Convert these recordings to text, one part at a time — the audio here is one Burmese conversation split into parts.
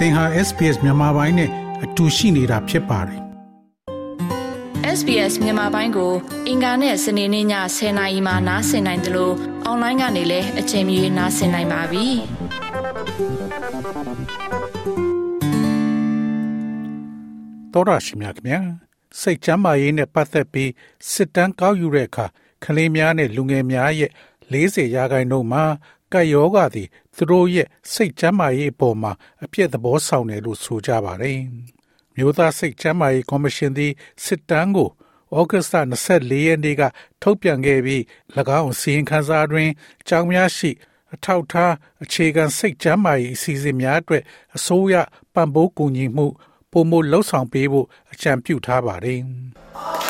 သင်ဟာ SPS မြန်မာပိုင်းနဲ့အတူရှိနေတာဖြစ်ပါတယ် SBS မြန်မာပိုင်းကို အင်ကာနဲ့စနေနေ့ည10:00နာရီမှနားဆင်နိုင်တယ်လို့အွန်လိုင်းကနေလည်းအချိန်မီနားဆင်နိုင်ပါပြီ။တော်ရရှိမြခင်ဗျာစိတ်ချမ်းသာရေးနဲ့ပတ်သက်ပြီးစစ်တမ်းကောက်ယူတဲ့အခါကလေးများနဲ့လူငယ်များရဲ့40ရာခိုင်နှုန်းမှာ ကပ်ရောဂါသည်သူတို့ရဲ့စိတ်ချမ်းသာရေးအပေါ်မှာအပြည့်သဘောဆောင်တယ်လို့ဆိုကြပါတယ်။မြို့သားစိတ်ချမ်းသာရေးကော်မရှင်သည်စစ်တမ်းကိုဩဂတ်စ်24ရက်နေ့ကထုတ်ပြန်ခဲ့ပြီး၎င်းစီရင်ခန်းစာတွင်အကြောင်းများရှိ အထောက်ထားအခြေခံစိတ်ချမ်းသာရေးအစီအစဉ်များအတွက်အစိုးရပံ့ပိုးကူညီမှုပုံမလှုပ်ဆောင်ပေးဖို့အကြံပြုထားပါတယ်။။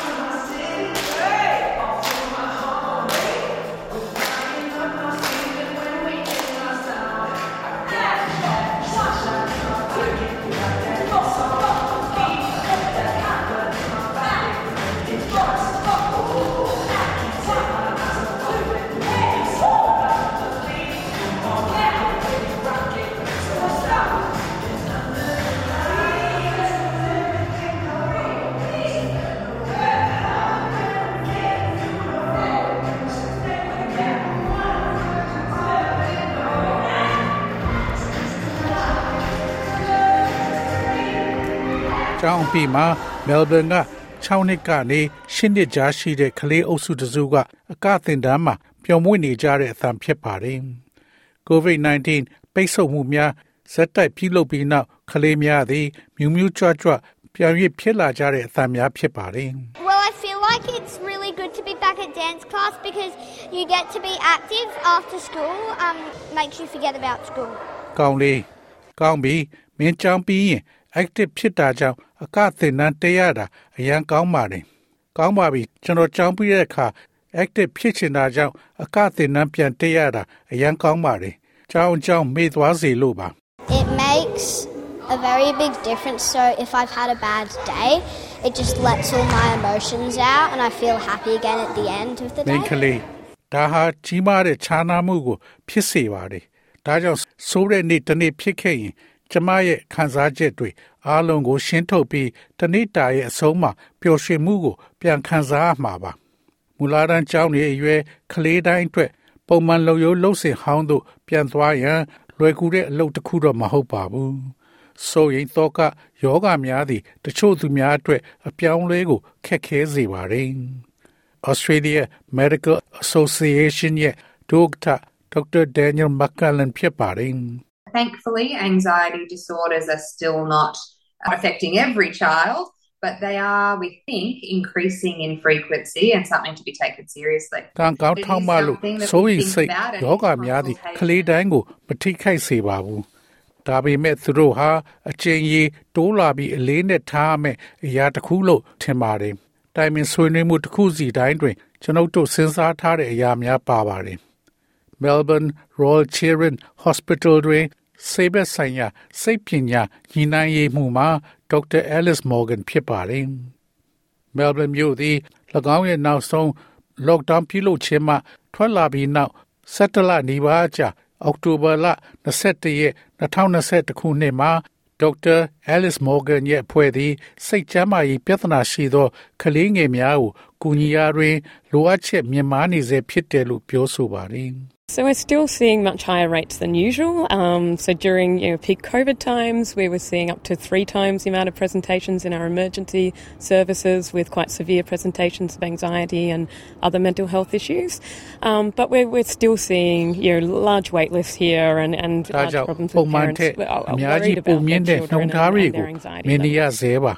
ကျောင်းပြီးမှာမဲလ်ဘန်က6နှစ်ကနေ10နှစ်ကြားရှိတဲ့ကလေးအုပ်စုတစုကအကသင်တန်းမှာပျော်မွေ့နေကြတဲ့အသံဖြစ်ပါတယ်။ COVID-19 ပိတ်ဆို့မှုများဇက်တိုက်ပြုလုပ်ပြီးနောက်ကလေးများသည်မြူးမြူးကြွကြွပြောင်းရဖြစ်လာကြတဲ့အသံများဖြစ်ပါတယ်။ Well, I feel like it's really good to be back at dance class because you get to be active after school. Um, makes you forget about school. ကောင်းလေးကောင်းပြီမင်းကြောင်းပြီးရင် active ဖြစ်တာကြောင့် အကသင်တန်းတက်ရတာအရန်ကောင်းပါတယ်ကောင်းပါပြီကျွန်တော်ကြောင်းပြီးတဲ့အခါ active ဖြစ်ချင်တာကြောင့်အကသင်တန်းပြန်တက်ရတာအရန်ကောင်းပါတယ်ကြောင်းကြောင်းမေ့သွားစေလို့ပါ It makes a very big difference. So if I've had a bad day, it just lets all my emotions out and I feel happy again at the end of the မိန်းက day. လေးဒါဟာကြီးမားတဲ့ခြားနားမှုကို ဖြစ်စေပါတယ်ဒါကြောင့်ဆိုးတဲ့နေ့တစ်နေ့ဖြစ်ခဲ့ရင်ကျမရဲ့ခံစားချက်တွေ အားလုံးကို ရှင်းထုတ်ပြီးတစ်နေ့တာရဲ့အဆုံးမှာပျော်ရွှင်မှုကို ပြန်ခံစားရမှာပါမူလာတန်းကျောင်းရဲ့အရွယ်ကလေးတိုင်းအတွက်ပုံမှန်လုံရိုးလှုပ်စင်ဟောင်းတို့ပြန်သွားရန်လွယ်ကူတဲ့အလုပ်တစ်ခုတော့မဟုတ်ပါဘူးဆိုရင်တော့ကယောဂများသည့်တချို့သူများအတွက်အပြောင်းလဲကိုခက်ခဲစေပါတယ် Australia Medical Association ရဲ့ဒုက္ခ Dr. Daniel McCallan ဖြစ်ပါတယ် Thankfully, anxiety disorders are still not affecting every child, but they are, we think, increasing in frequency and something to be taken seriously. ကံကောင်းထောက်မှလို့ဆိုရင်စိတ်ယောဂများသည့်ကလေးတိုင်းကိုမထိခိုက်စေပါဘူးဒါပေမဲ့သူတို့ဟာအချိန်ကြီးတိုးလာပြီးအလေးနဲ့ထားမယ်အရာတစ်ခုလို့ထင်ပါတယ်တိုင်ပင်ဆွေးနွေးမှုတစ်ခုစီတိုင်းတွင်ကျွန်ုပ်တို့စဉ်းစားထားတဲ့အရာများပါပါတယ် Melbourne Royal Children Hospital တွင် ဆေးဘက်ဆိုင်ရာစိတ်ပညာညီနိုင်ရေးမှုမှာဒေါက်တာ Alice Morgan ဖြစ်ပါတယ်။ Melbourne မြို့သည်၎င်းရဲ့နောက်ဆုံး lockdown ပြုလုပ်ခြင်းမှထွက်လာပြီးနောက်17လနီးပါးကြာအောက်တိုဘာလ21ရက်2021ခုနှစ်မှာဒေါက်တာ Alice Morgan ရဲ့အဖွဲ့သည်စိတ်ကျန်းမာရေးပြဿနာရှိသောကလေးငယ်များကိုကူညီရာတွင်လိုအပ်ချက်မြင့်မားနေစေဖြစ်တယ်လို့ပြောဆိုပါတယ်။ So we're still seeing much higher rates than usual. Um, so during you know, peak COVID times, we were seeing up to three times the amount of presentations in our emergency services with quite severe presentations of anxiety and other mental health issues. Um, but we're, we're still seeing you know, large wait lists here and, and ဒါ large ကြောင့် problems ပုံ with မှန် parents ထက် who are, အ are များကြီး worried ပုံ about မြ their င့်တဲ့ children နှုံ and, ထားတွေ and ကို their anxiety မြင်နေရ levels. စေပါ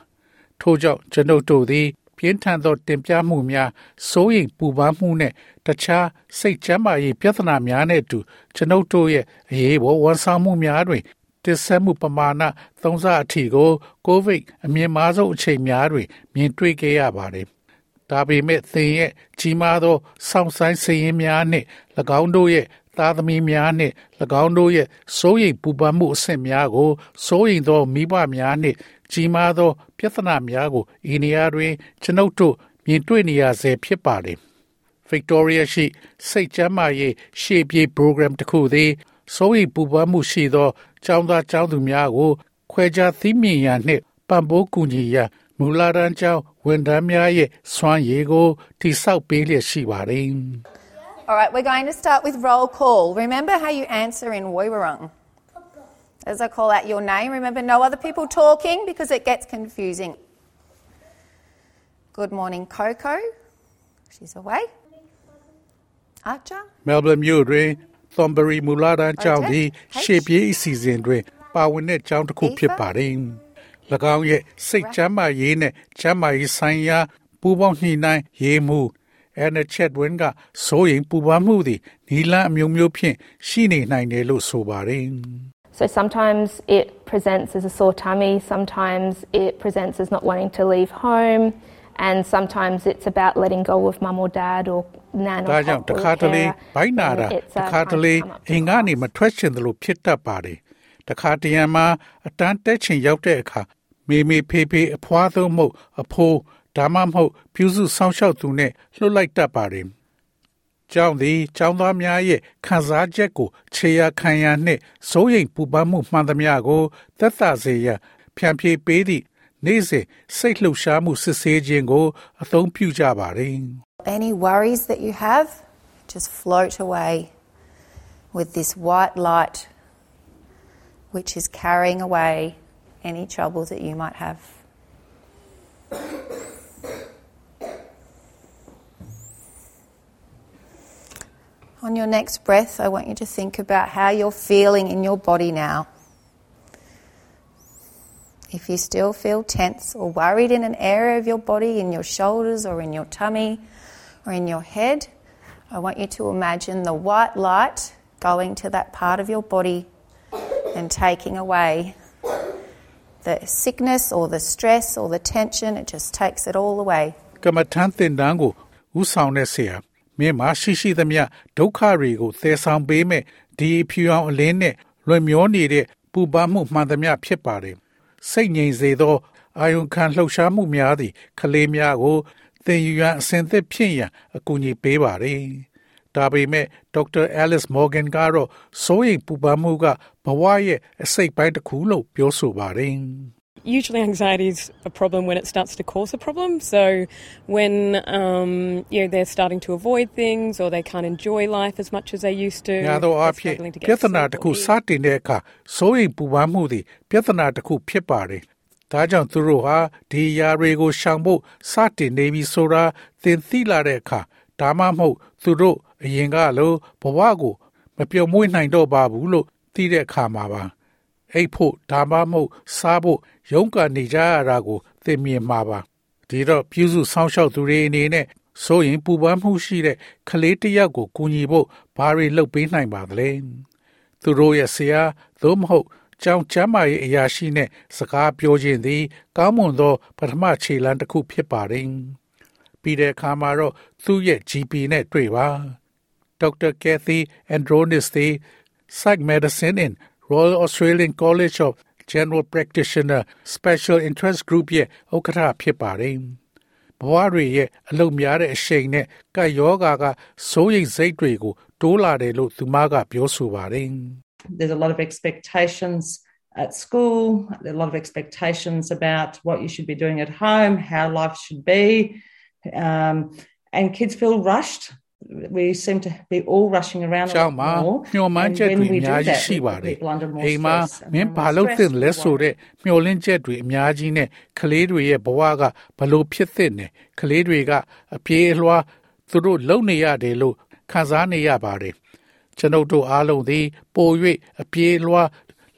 ထို့ကြောင့်ကျွန်ုပ်တို့သည် ပြင်းထန်သောတင်ပြမှုများစိုးရိမ်ပူပန်မှုနဲ့တခြားစိတ်ကျန်းမာရေးပြဿနာများနဲ့အတူကျွန်ုပ်တို့ရဲ့အရေးပေါ်ဝန်ဆောင်မှုများတွင်တစ်ဆက်မှုပမာဏသုံးဆအထိကိုကိုဗစ်အမြင့်မားဆုံးအချိန်များတွင်မြင်တွေ့ခဲ့ရပါတယ်။ဒါပေမဲ့သင်ရဲ့ကြီးမားသောစောင့်ဆိုင်စည်ရင်းများနှင့်၎င်းတို့ရဲ့ သားသမီးများနှင့်၎င်းတို့ရဲ့စိုးရိမ်ပူပန်မှုအဆင့်များကိုစိုးရိမ်သောမိဘများနှင့်ကြီးမားသော ပြဿနာများကိုဤနေရာတွင် ကျွန်ုပ်တို့မြင်တွေ့နေရဆဲဖြစ်ပါလေ။ Victoria ရှိစိတ်ကျန်းမာရေးရှေ့ပြေး program တစ်ခုသည်စိုးရိမ်ပူပန်မှုရှိသောကျောင်းသားကျောင်းသူများကို ခွဲခြားသိမြင်ရနှင့်ပံ့ပိုးကူညီရမူလာတန်းကျောင်းဝန်ထမ်းများရဲ့စွမ်းရည်ကိုတိဆောက်ပေးလျက်ရှိပါတယ် All right, we're going to start with roll call. Remember how you answer in Woiwurrung. As I call out your name, remember no other people talking because it gets confusing. Good morning, Coco. She's away. Archer. Melbourne မြို့တွင် Thornbury မူလာတန်းကျောင်းသည်ရှေ့ပြေးအစီအစဉ်တွင်ပါဝင်တဲ့ကျောင်းတစ်ခုဖြစ်ပါတယ်။၎င်းရဲ့စိတ်ချမ်းသာရေးနဲ့ချမ်းသာရေးဆိုင်ရာပူးပေါင်းညှိနှိုင်းရေးမှု အဲနချက်ဝင်းကစိုးရင်ပူပန်မှုသည်နီလန်းအမျိုးမျိုးဖြင့်ရှိနေနိုင်တယ်လို့ဆိုပါတယ်။ So sometimes it presents as a sore tummy, sometimes it presents as not wanting to leave home, and sometimes it's about letting go of mum or dad or nan or ဒါကြောင့်တခါတလေဘိုင်းနာတာတခါတလေအင်ကနေမထွက်ချင်သလိုဖြစ်တတ်ပါတယ်တခါတရံမှာအတန်းတက်ချင်ရောက်တဲ့အခါမေမေဖေဖေအဖွားသုံးမှုအဖိုး ဒါမှမဟုတ်ပြုစုစောင့်ရှောက်သူနဲ့လှုပ်လိုက်တတ်ပါတယ်။ကျောင်းသည်ကျောင်းသားများရဲ့ခံစားချက်ကိုခြေရာခံရနှင့်စိုးရိမ်ပူပန်မှုမှန်သမျှကိုသက်သာစေရန်ဖြန့်ဖြေပေးသည့်နေ့စဉ်စိတ်လှုပ်ရှားမှုစစ်ဆေးခြင်းကို အသုံးပြုကြပါတယ်။ Any worries that you have just float away with this white light which is carrying away any trouble that you might have. On your next breath, I want you to think about how you're feeling in your body now. If you still feel tense or worried in an area of your body, in your shoulders or in your tummy or in your head, I want you to imagine the white light going to that part of your body and taking away the sickness or the stress or the tension. It just takes it all away. ကမ္မထန်တင်တန်းကိုဥဆောင်တဲ့ဆရာ မြင်မရှိရှိသမျှဒုက္ခတွေကိုသယ်ဆောင်ပေးမဲ့ဒီဖြူအောင်အလင်းနဲ့လွင်မျောနေတဲ့ပူပန်မှုမှန်သမျှဖြစ်ပါတယ်စိတ်ငြိမ်စေသောအာယုံခံလှုပ်ရှားမှုများသည်ကလေးများကိုသင်ယူရန်အစဉ်သစ်ဖြစ်ရန်အကူအညီပေးပါတယ်ဒါပေမဲ့ဒေါက်တာအဲလစ်မော်ဂန်ကတော့စိုးရိမ်ပူပန်မှုကဘဝရဲ့အစိတ်ပိုင်းတစ်ခုလို့ပြောဆိုပါတယ် Usually, anxiety is a problem when it starts to cause a problem. So, when um, you know they're starting to avoid things or they can't enjoy life as much as they used to, ညာတော့အဖြစ်ပြဿနာတစ်ခုစတင်တဲ့အခါစိုးရိမ်ပူပန်မှုသည်ပြဿနာတစ်ခုဖြစ်ပါတယ်။ဒါကြောင့်သူတို့ဟာဒီຢာတွေကိုရှောင်ဖို့စတင်နေပြီဆိုတာသင်သိလာတဲ့အခါဒါမှမဟုတ်သူတို့အရင်ကလိုဘဝကိုမပြုံမွေးနိုင်တော့ပါဘူးလို့သိတဲ့အခါမှာပါ အိတ်ဖို့ဒါမှမဟုတ်စားဖို့ရုန်းကန်နေကြရတာကိုသင်မြင်မှာပါဒီတော့ပြုစုစောင့်ရှောက်သူတွေအနေနဲ့ဆိုရင်ပူပန်မှုရှိတဲ့ကလေးတစ်ယောက်ကိုကူညီဖို့ဘာတွေလုပ်ပေးနိုင်ပါသလဲသူတို့ရဲ့ဆရာသို့မဟုတ်ကြောင်ချမ်းမာရေးအရာရှိနဲ့စကားပြောခြင်းသည် ကောင်းမွန်သောပထမခြေလှမ်းတစ်ခုဖြစ်ပါတယ်ပြီးတဲ့အခါမှာတော့သူ့ရဲ့ GP နဲ့တွေ့ပါ Dr. Kathy Andronis သည် Psych Medicine in Royal Australian College of General Practitioner Special Interest Group ရဲ့ဥက္ကဋ္ဌဖြစ်ပါတယ်။ဘဝတွေရဲ့အလုံများတဲ့အရှိန်နဲ့ကပ်ယောဂါကစိုးရိမ်စိတ်တွေကိုတိုးလာတယ်လို့သူမကပြောဆိုပါတယ်။ There's a lot of expectations at school, a lot of expectations about what you should be doing at home, how life should be, um, and kids feel rushed we seem to be all rushing around ကျောင်းမှာမျှော်မှန်းချက်တွေအများကြီးရှိပါတယ်။အိမ်မှာမင်းဘာလုပ်သင့်လဲဆိုတဲ့မျှော်လင့်ချက်တွေအများကြီးနဲ့ကလေးတွေရဲ့ဘဝကဘလို့ဖြစ်သင့်တယ်။ကလေးတွေကအပြေးအလွှားသူတို့လုံနေရတယ်လို့ခံစားနေရပါတယ်။ကျွန်ုပ်တို့အားလုံးသည်ပို၍အပြေးအလွှား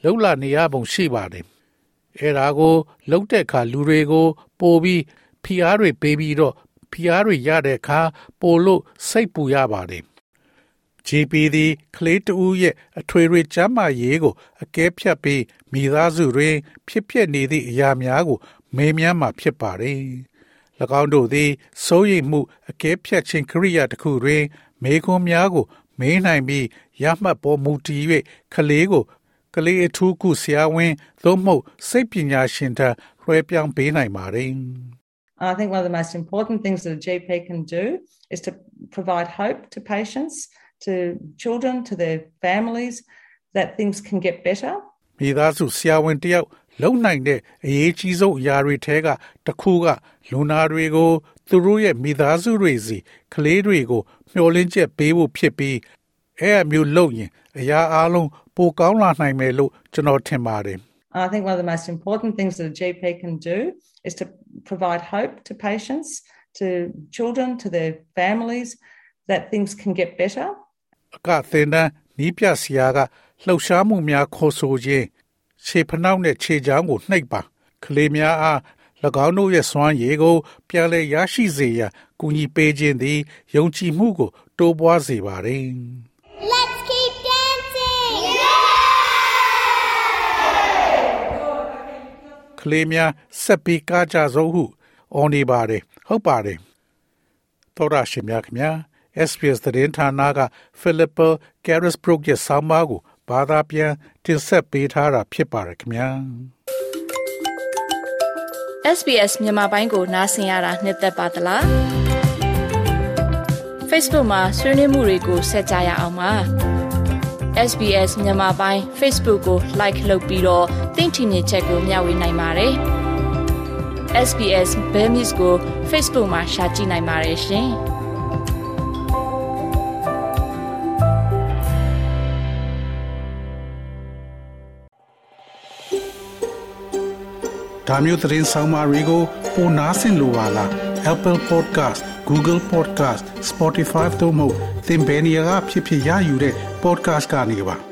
လှုပ်လာနေရပုံရှိပါတယ်။အဲဒါကိုလှုပ်တဲ့အခါလူတွေကို ပိုပြီးဖိအားတွေပေးပြီးတော့ ဖိအားတွေရတဲ့အခါပိုလို့စိတ်ပူရပါတယ်။ GP သည်ကလေးတဦးရဲ့အထွေထွေကျန်းမာရေးကိုအကဲဖြတ်ပြီးမိသားစုတွင်ဖြစ်ပျက်နေသည့်အရာများကို မေးမြန်းမှာဖြစ်ပါတယ်။၎င်းတို့သည်စိုးရိမ်မှုအကဲဖြတ်ခြင်းကိရိယာတစ်ခုတွင် မေခွန်းများကို မေးနိုင်ပြီးရမှတ်ပေါ်မူတည်၍ကလေးကိုကလေးအထူးကုဆရာဝန်သို့မဟုတ်စိတ်ပညာရှင်ထံလွှဲပြောင်းပေးနိုင်ပါတယ်။ I think one of the most important things that a GP can do is to provide hope to patients, to children, to their families, that things can get better. မိသားစုဆရာဝန်တယောက် လုံနိုင်တဲ့အရေးကြီးဆုံးအရာတွေထဲကတစ်ခုကလူနာတွေကို သူတို့ရဲ့မိသားစုတွေစီကလေးတွေကို မျှော်လင့်ချက်ပေးဖို့ဖြစ်ပြီးအဲ့အမျိုးလုပ်ရင်အရာအလုံးပိုကောင်းလာနိုင်မယ်လို့ကျွန်တော်ထင်ပါတယ် I think one of the most important things that a GP can do is to provide hope to patients, to children, to their families that things can get better. အကသင်တန်းနီးပြဆရာကလှုပ်ရှားမှုများခေါ်ဆိုခြင်းခြေဖနှောက်နဲ့ခြေချောင်းကိုနှိပ်ပါကလေးများအား၎င်းတို့ရဲ့စွမ်းရည်ကို ပြန်လည်ရရှိစေရန်ကူညီပေးခြင်းသည်ယုံကြည်မှုကို တိုးပွားစေပါတ လေးများဆက်ပြီးကားကြဆုံးဟုအော်နေပါတယ်ဟုတ်ပါတယ်သောရရှိမြခင်များ SPS သတင်းဌာနက Philip Carisbrook ရဲ့ဆောင်းပါးကိုဘာသာပြန်တင်ဆက်ပေးထားတာဖြစ်ပါတယ်ခင်ဗျာ SBS မြန်မာပိုင်းကိုနားဆင်ရတာနှစ်သက်ပါတလား Facebook မှာဆွေးနွေးမှုတွေကိုဆက်ကြရအောင်ပါ SBS မြန်မာပိုင်း Facebook ကို Like လုပ်ပြီးတော့သင်ချင်တဲ့ချက်ကိုမျှဝေနိုင်ပါတယ် SBS Bemis ကို Facebook မှာ Share ကြည့်နိုင်ပါတယ်ရှင်ဒါမျိုးသတင်းဆောင်မတွေကိုပိုနားဆင်လိုပါလား Apple Podcast Google Podcast Spotify တို့မှာသင်ပင်ရာဖြစ်ဖြစ်ရယူတဲ့ podcast ကနေပါ